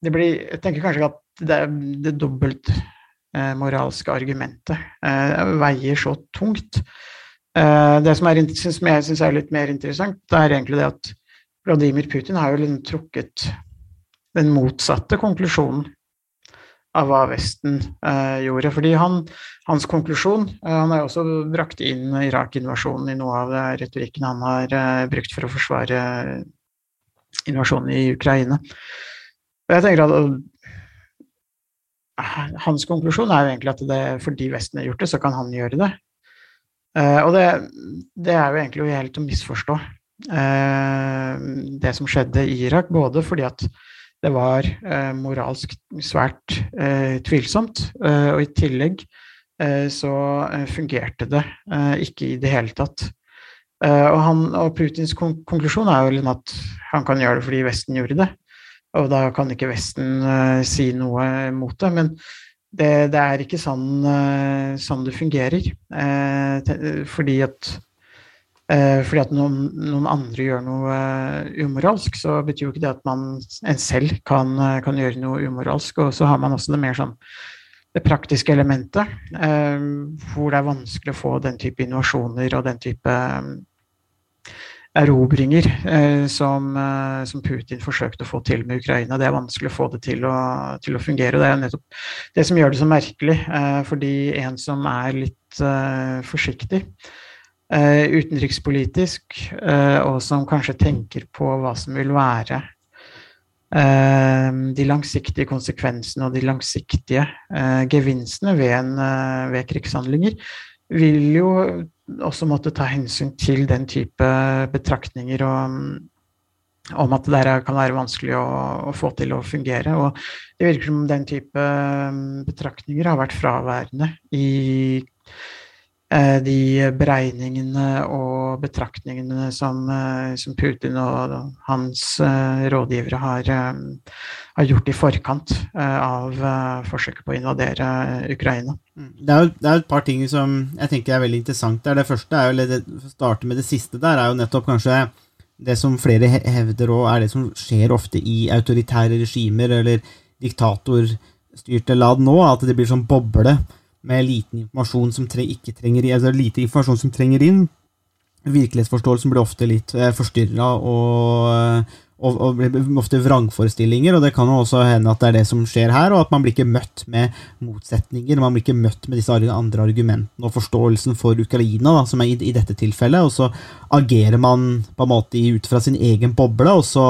det blir, jeg tenker kanskje at det det dobbeltmoralske dobbelt Eh, argumentet eh, veier så tungt. Eh, det som, er, som jeg syns er litt mer interessant, det er egentlig det at Vladimir Putin har jo liksom trukket den motsatte konklusjonen av hva Vesten eh, gjorde. Fordi han, hans konklusjon eh, Han har jo også brakt inn Irak-invasjonen i noe av retorikken han har eh, brukt for å forsvare invasjonen i Ukraina. Og jeg tenker at hans konklusjon er jo egentlig at det, fordi Vesten har gjort det, så kan han gjøre det. Uh, og det, det, er jo egentlig helt å misforstå uh, det som skjedde i Irak. Både fordi at det var uh, moralsk svært tvilsomt, og i tillegg så fungerte det ikke i det hele tatt. Og, han, og, Putins konklusjon er jo liksom at han kan gjøre det fordi Vesten gjorde det. Og da kan ikke Vesten uh, si noe mot det. Men det, det er ikke sånn, uh, sånn det fungerer. Uh, fordi at, fordi at noen, noen, andre gjør noe umoralsk, så betyr jo ikke det at man en selv kan, kan, gjøre noe umoralsk. Og så har man også det mer sånn det praktiske elementet, hvor det er vanskelig å få den type innovasjoner og den type erobringer eh, som, eh, som, Putin forsøkte å få til med Ukraina. Det er vanskelig å få det til å, til å fungere. Det er nettopp det som gjør det så merkelig. Eh, fordi en som er litt eh, forsiktig eh, utenrikspolitisk, eh, og som kanskje tenker på hva som vil være de langsiktige konsekvensene og de langsiktige gevinstene ved, en, ved krigshandlinger, vil jo også måtte ta hensyn til den type betraktninger og, om at det der kan være vanskelig å, å, få til å fungere. Og det virker som den type um, betraktninger har vært fraværende i de beregningene og betraktningene som, eh, som Putin og hans eh, rådgivere har, har, gjort i forkant av forsøket på å invadere Ukraina. Mm. Det er, jo, det er et par ting som jeg tenker er veldig interessant der. Det første er jo, å starte med det siste der, er jo nettopp kanskje det som flere hevder òg er det som skjer ofte i autoritære regimer eller diktatorstyrte land nå, at det blir sånn boble med liten informasjon som tre, ikke trenger altså lite informasjon som trenger inn. Virkelighetsforståelsen blir ofte litt eh, forstyrra og og, og ofte vrangforestillinger, og det kan jo også hende at det er det som skjer her, og at man blir ikke møtt med motsetninger, man blir ikke møtt med disse andre argumentene og forståelsen for Ukraina, da, som er i, i, dette tilfellet, og så agerer man på en måte ut fra sin egen boble, og så,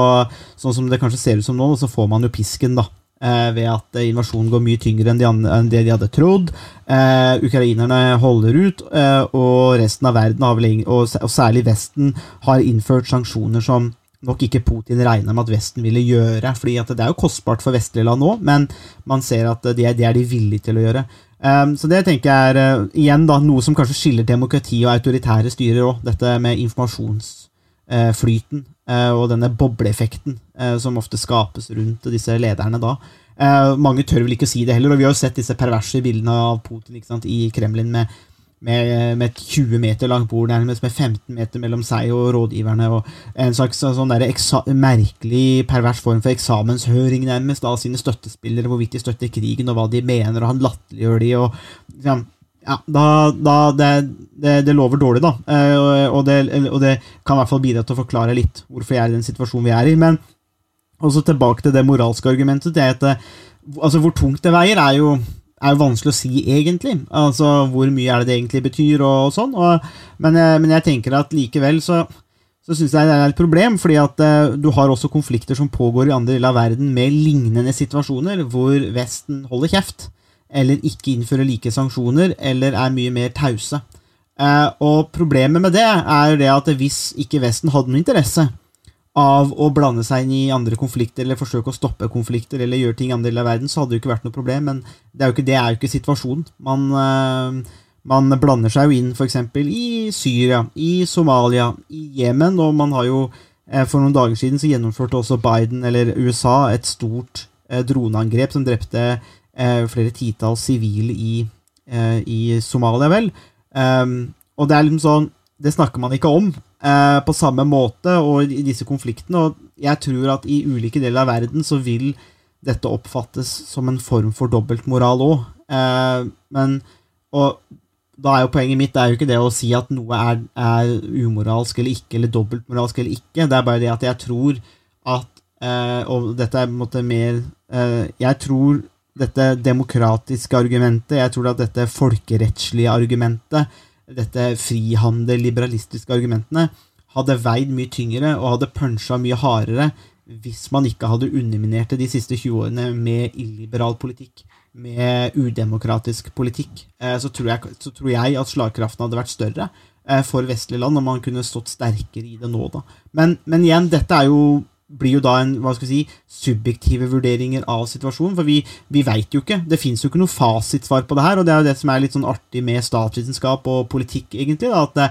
sånn som det kanskje ser ut som nå, så får man jo pisken, da. Eh, ved at invasjonen går mye tyngre enn, det de hadde trodd. Eh, ukrainerne holder ut, eh, og resten av verden, vel, og, særlig Vesten, har innført sanksjoner som nok ikke Putin regna med at Vesten ville gjøre. fordi Det er jo kostbart for vestlige land nå, men man ser at det, det er de villige til å gjøre. Um, så det tenker jeg er uh, igjen da, noe som kanskje skiller demokrati og autoritære styrer òg. Dette med informasjonsflyten uh, uh, og denne bobleeffekten som ofte skapes rundt disse lederne da. Uh, mange tør vel ikke si det heller, og vi har jo sett disse perverse bildene av Putin sant, i Kremlin med med, med et 20 meter langt bord, nærmest med 15 meter mellom seg og rådgiverne. og En slags sånn der merkelig, pervers form for eksamenshøring, nærmest, av sine støttespillere, hvorvidt de støtter krigen, og hva de mener, og han latterliggjør de, og ja, ja, da, da det, det, det, lover dårlig, da. Eh, og det, og det, kan i hvert fall bidra til å forklare litt hvorfor jeg er i den situasjonen vi er i. Men også tilbake til det moralske argumentet. Det at, altså, hvor tungt det veier, er jo er jo vanskelig å si, egentlig. Altså, Hvor mye er det det egentlig betyr, og, og sånn. Og, men, eh, men, jeg tenker at likevel så, så syns jeg det er et problem, fordi at uh, du har også konflikter som pågår i andre deler av verden med lignende situasjoner, hvor Vesten holder kjeft, eller ikke innfører like sanksjoner, eller er mye mer tause. Uh, og problemet med det er jo det at hvis ikke Vesten hadde noen interesse av å blande seg inn i andre konflikter eller forsøke å stoppe konflikter eller gjøre ting i andre deler av verden, så hadde det jo ikke vært noe problem. Men det er jo ikke, er jo ikke situasjonen. Man, uh, man blander seg jo inn f.eks. i Syria, i Somalia, i Jemen, og man har jo uh, For noen dager siden så gjennomførte også Biden, eller USA, et stort uh, droneangrep som drepte flere titalls sivile i, i, Somalia, vel. Um, og det er liksom sånn Det snakker man ikke om eh, på samme måte og i disse konfliktene. Og jeg tror at i ulike deler av verden så vil dette oppfattes som en form for dobbeltmoral òg. Eh, men og da er jo poenget mitt det er jo ikke det å si at noe er, er umoralsk eller ikke, eller dobbeltmoralsk eller ikke. Det er bare det at jeg tror at eh, Og dette er på en måte mer eh, Jeg tror dette demokratiske argumentet, jeg tror at dette folkerettslige argumentet, dette frihandel, liberalistiske argumentene hadde veid mye tyngre og hadde punsja mye hardere hvis man ikke hadde underminert det de siste 20 årene med illiberal politikk, med udemokratisk politikk, eh, så tror jeg, så tror jeg at slagkraften hadde vært større eh, for vestlige land, om man kunne stått sterkere i det nå, da. Men, men igjen, dette er jo blir jo da en hva skal vi si, subjektive vurderinger av situasjonen. For vi, vi veit jo ikke. Det fins jo ikke noe fasitsvar på det her. Og det er jo det som er litt sånn artig med statsvitenskap og politikk, egentlig. da, at det,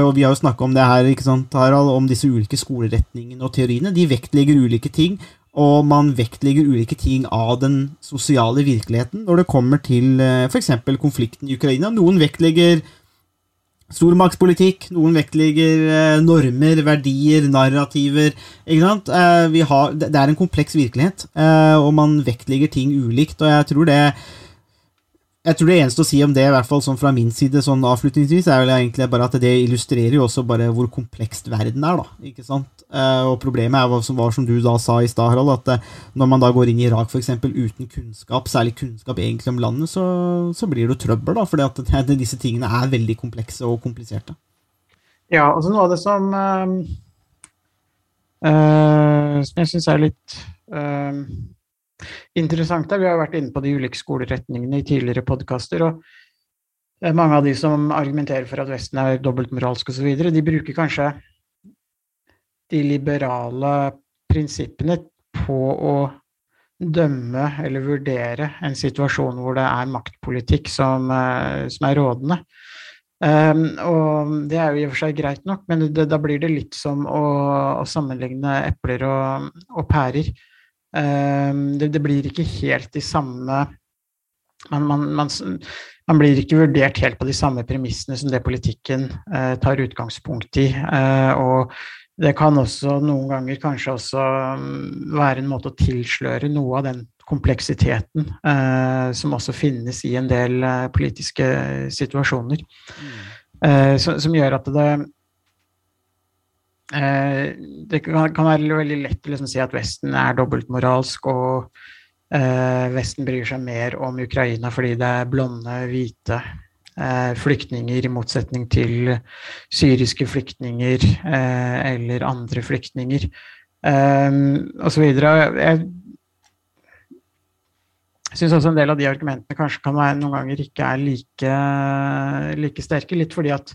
og Vi har jo snakka om det her, ikke sant, Harald, om disse ulike skoleretningene og teoriene. De vektlegger ulike ting, og man vektlegger ulike ting av den sosiale virkeligheten når det kommer til f.eks. konflikten i Ukraina. Noen vektlegger stormaktspolitikk. Noen vektlegger eh, normer, verdier, narrativer. Eh, har, det er en kompleks virkelighet, eh, og man vektlegger ting ulikt. Og jeg tror det jeg tror det eneste å si om det, i hvert fall sånn fra min side, sånn avslutningsvis, er vel egentlig bare at det illustrerer jo også bare hvor komplekst verden er, da. ikke sant? Eh, og problemet er, som, var, som du da sa i stad, Harald, at eh, når man da går inn i Irak f.eks. uten kunnskap, særlig kunnskap egentlig om landet, så, så blir det trøbbel, da. For disse tingene er veldig komplekse og kompliserte. Ja, altså noe av det som øh, Som jeg syns er litt øh, interessant der. Vi har vært inne på de ulike skoleretningene i tidligere podkaster. og mange av de som argumenterer for at Vesten er dobbeltmoralsk osv., de bruker kanskje de liberale prinsippene på å dømme eller vurdere en situasjon hvor det er maktpolitikk som, eh, som er rådende. Um, og det er jo i og for seg greit nok, men det, da blir det litt som å, å sammenligne epler og, og pærer. Ehm, det, det, blir ikke helt de samme man, man, man, man, blir ikke vurdert helt på de samme premissene som det politikken eh, tar utgangspunkt i. Eh, og det kan også noen ganger kanskje også um, være en måte å tilsløre noe av den kompleksiteten eh, som også finnes i en del eh, politiske situasjoner. Mm. Eh, som, som gjør at det Eh, det kan, være veldig lett å liksom si at Vesten er dobbeltmoralsk, og eh, Vesten bryr seg mer om Ukraina fordi det er blonde, hvite eh, flyktninger, i motsetning til syriske flyktninger eh, eller andre flyktninger, eh, osv. Jeg syns også en del av de argumentene kanskje kan være noen ganger ikke er like, like sterke, litt fordi at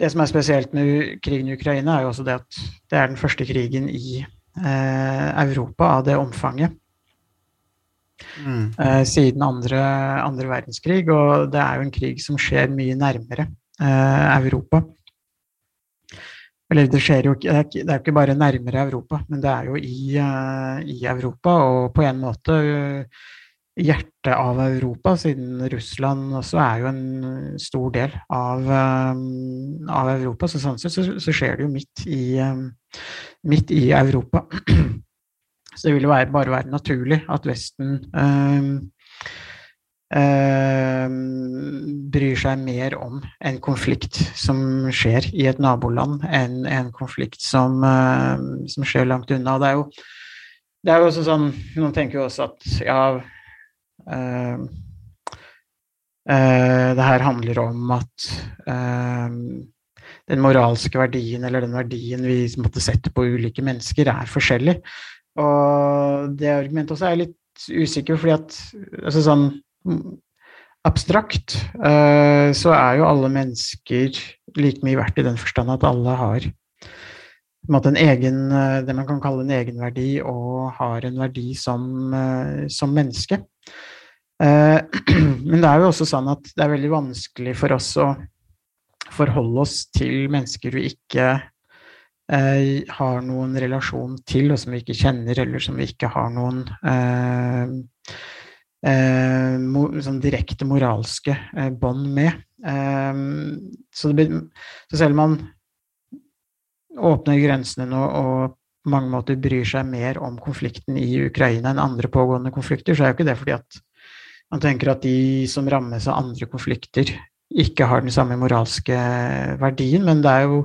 det som er spesielt med krigen i Ukraina, er jo også det at det er den første krigen i eh, Europa av det omfanget. Mm. Eh, siden andre, andre, verdenskrig, og det er jo en krig som skjer mye nærmere eh, Europa. Eller det skjer jo ikke Det er jo ikke bare nærmere Europa, men det er jo i, uh, i Europa, og på en måte uh, hjertet av Europa, siden Russland også er jo en stor del av, um, av Europa. Så sånn sett så, så, skjer det jo midt i, um, midt i Europa. Så det vil jo være, bare være naturlig at Vesten um, bryr seg mer om en konflikt som skjer i et naboland, enn en konflikt som, som skjer langt unna. Det er jo, det er jo også sånn Noen tenker jo også at ja det her handler om at uh, den moralske verdien, eller den verdien vi måtte sette på ulike mennesker, er forskjellig. Og det argumentet også er litt usikker, fordi at altså sånn abstrakt så er jo alle mennesker like mye verdt i den forstand at alle har en egen, det man kan kalle en egenverdi, og har en verdi som, som menneske. Eh, men det er jo også sånn at det er veldig vanskelig for oss å forholde oss til mennesker vi ikke eh, har noen relasjon til, og som vi ikke kjenner, eller som vi ikke har noen eh, eh, sånn direkte moralske eh, bånd med. Eh, så, det, så, selv om man åpner grensene nå og på mange måter bryr seg mer om konflikten i Ukraina enn andre pågående konflikter, så er jo ikke det fordi at man tenker at de som rammes av andre konflikter, ikke har den samme moralske verdien, men det er jo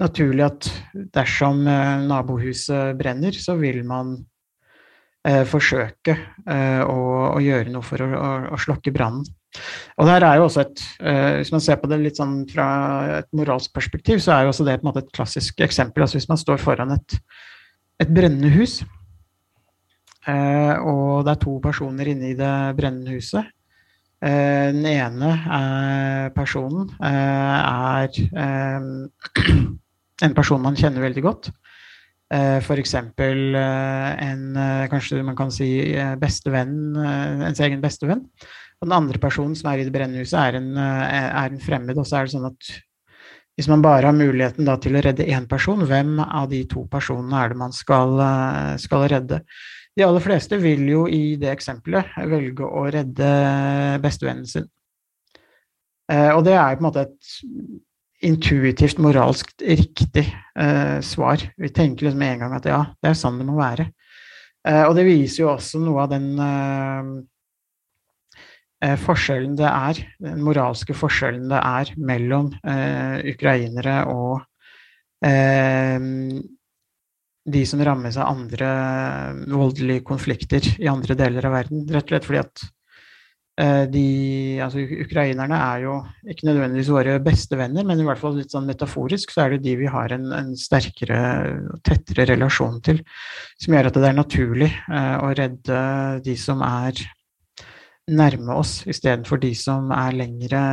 naturlig at dersom eh, nabohuset brenner, så vil man eh, forsøke eh, å, å, gjøre noe for å, å, å slokke brannen. Og der er jo også et, eh, Hvis man ser på det litt sånn fra et moralsk perspektiv, så er jo også det på en måte et klassisk eksempel. altså Hvis man står foran et, et brennende hus, og det er to personer inne i det brennende huset. Eh, den ene er personen eh, er en person man kjenner veldig godt. F.eks. en kanskje man kan si bestevenn, ens egen bestevenn. Og den andre personen som er i det brennende huset, er en, er en fremmed. Og så er det sånn at hvis man bare har muligheten til å redde én person, hvem av de to personene er det man skal, skal redde? De aller fleste vil jo i det eksempelet velge å redde bestevennen sin. Eh, og det er på en måte et intuitivt, moralsk riktig eh, svar. Vi tenker liksom med en gang at ja, det er sånn det må være. Eh, og det viser jo også noe av den eh, eh, forskjellen det er, den moralske forskjellen det er mellom eh, ukrainere og de som rammes av andre voldelige konflikter i andre deler av verden. Rett og slett fordi at eh, de, altså Ukrainerne er jo ikke nødvendigvis våre beste venner, men i hvert fall litt sånn metaforisk så er det de vi har en, en sterkere og tettere relasjon til, som gjør at det er naturlig eh, å redde de som er nærme oss, istedenfor de som er lengre,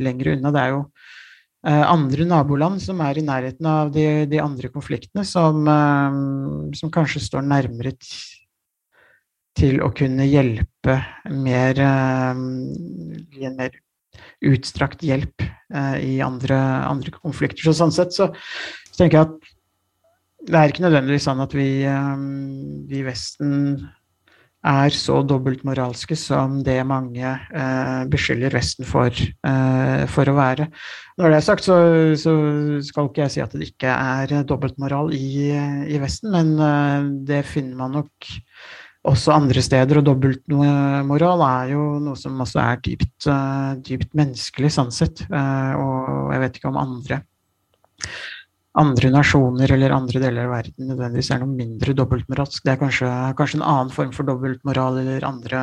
lengre unna. Det er jo Eh, andre naboland som er i nærheten av de, de andre konfliktene, som, eh, som, kanskje står nærmere til å kunne hjelpe mer eh, Gi en mer utstrakt hjelp i andre, andre, konflikter. Så sånn sett så, så, tenker jeg at det er ikke nødvendigvis sånn at vi, vi i Vesten er så dobbeltmoralske som det mange eh, beskylder Vesten for, eh, for, å være. Når det er sagt, så, så, skal ikke jeg si at det ikke er dobbeltmoral i, i Vesten, men eh, det finner man nok også andre steder. Og dobbeltmoral er jo noe som også er dypt, eh, dypt menneskelig, sånn sett. Eh, og jeg vet ikke om andre andre nasjoner eller andre deler av verden nødvendigvis er noe mindre dobbeltmoralsk. Det er kanskje, kanskje en annen form for dobbeltmoral eller andre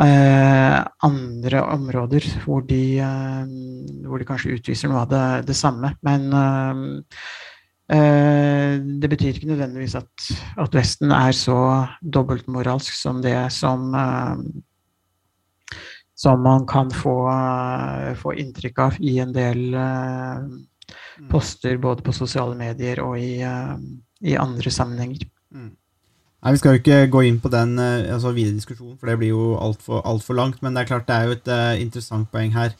eh, andre områder hvor de, eh, hvor de, kanskje utviser noe av det, det samme. Men eh, eh det betyr ikke nødvendigvis at, at, Vesten er så dobbeltmoralsk som det som eh, som man kan få, eh, få, inntrykk av i en del. Poster både på sosiale medier og i, uh, i andre sammenhenger. Mm. Nei, Vi skal jo ikke gå inn på den uh, altså videre diskusjonen, for det blir jo altfor alt for langt. Men det er klart det er jo et uh, interessant poeng her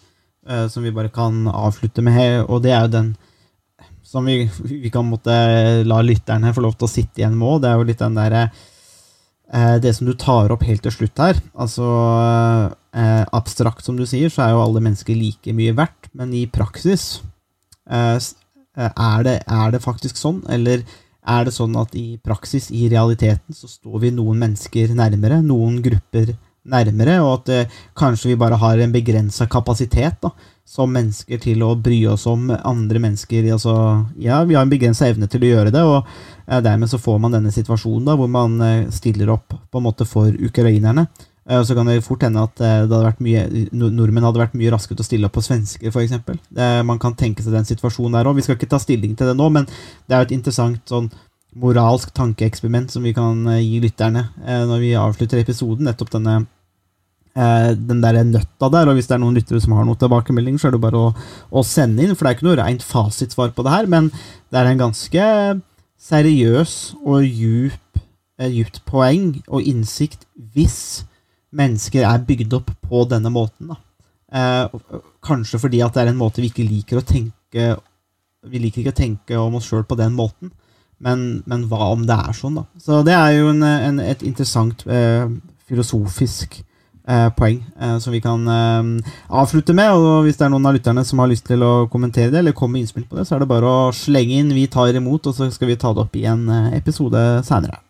som vi bare kan avslutte med, og det er jo den som vi, vi kan måtte la lytterne få lov til å sitte igjen med òg. Det er jo litt den derre uh, det som du tar opp helt til slutt her Altså eh, abstrakt, som du sier, så er jo alle mennesker like mye verdt, men i praksis eh, eh, er, det, er det faktisk sånn, eller er det sånn at i praksis, i realiteten, så står vi noen mennesker nærmere, noen grupper nærmere, og at eh, kanskje vi bare har en begrensa kapasitet da, som mennesker til å bry oss om andre mennesker. Altså, ja, vi har en begrensa evne til å gjøre det, og eh, dermed så får man denne situasjonen da, hvor man eh, stiller opp på en måte for ukrainerne. Eh, og så kan det fort hende at eh, det hadde vært mye, nordmenn hadde vært mye raskere til å stille opp på svensker, f.eks. Man kan tenke seg den situasjonen der òg. Vi skal ikke ta stilling til det nå, men det er jo et interessant sånn moralsk tankeeksperiment som vi kan eh, gi lytterne eh, når vi avslutter episoden. Nettopp denne eh, den der nøtta der, og hvis det er noen lyttere som har noen tilbakemeldinger, så er det bare å, å sende inn, for det er ikke noe rent fasitsvar på det her, men det er en ganske seriøs og djup, eh, djupt poeng og innsikt hvis mennesker er bygd opp på denne måten. Eh, kanskje fordi at det er en måte vi ikke liker å tenke Vi liker ikke å tenke om oss sjøl på den måten, men, men hva om det er sånn, da? Så det er jo en, en, et interessant eh, filosofisk eh, poeng eh, som vi kan eh, avslutte med. Og hvis det er noen av lytterne som har lyst til å kommentere det, eller komme med innspill på det, så er det bare å slenge inn. Vi tar imot, og så skal vi ta det opp i en eh, episode seinere.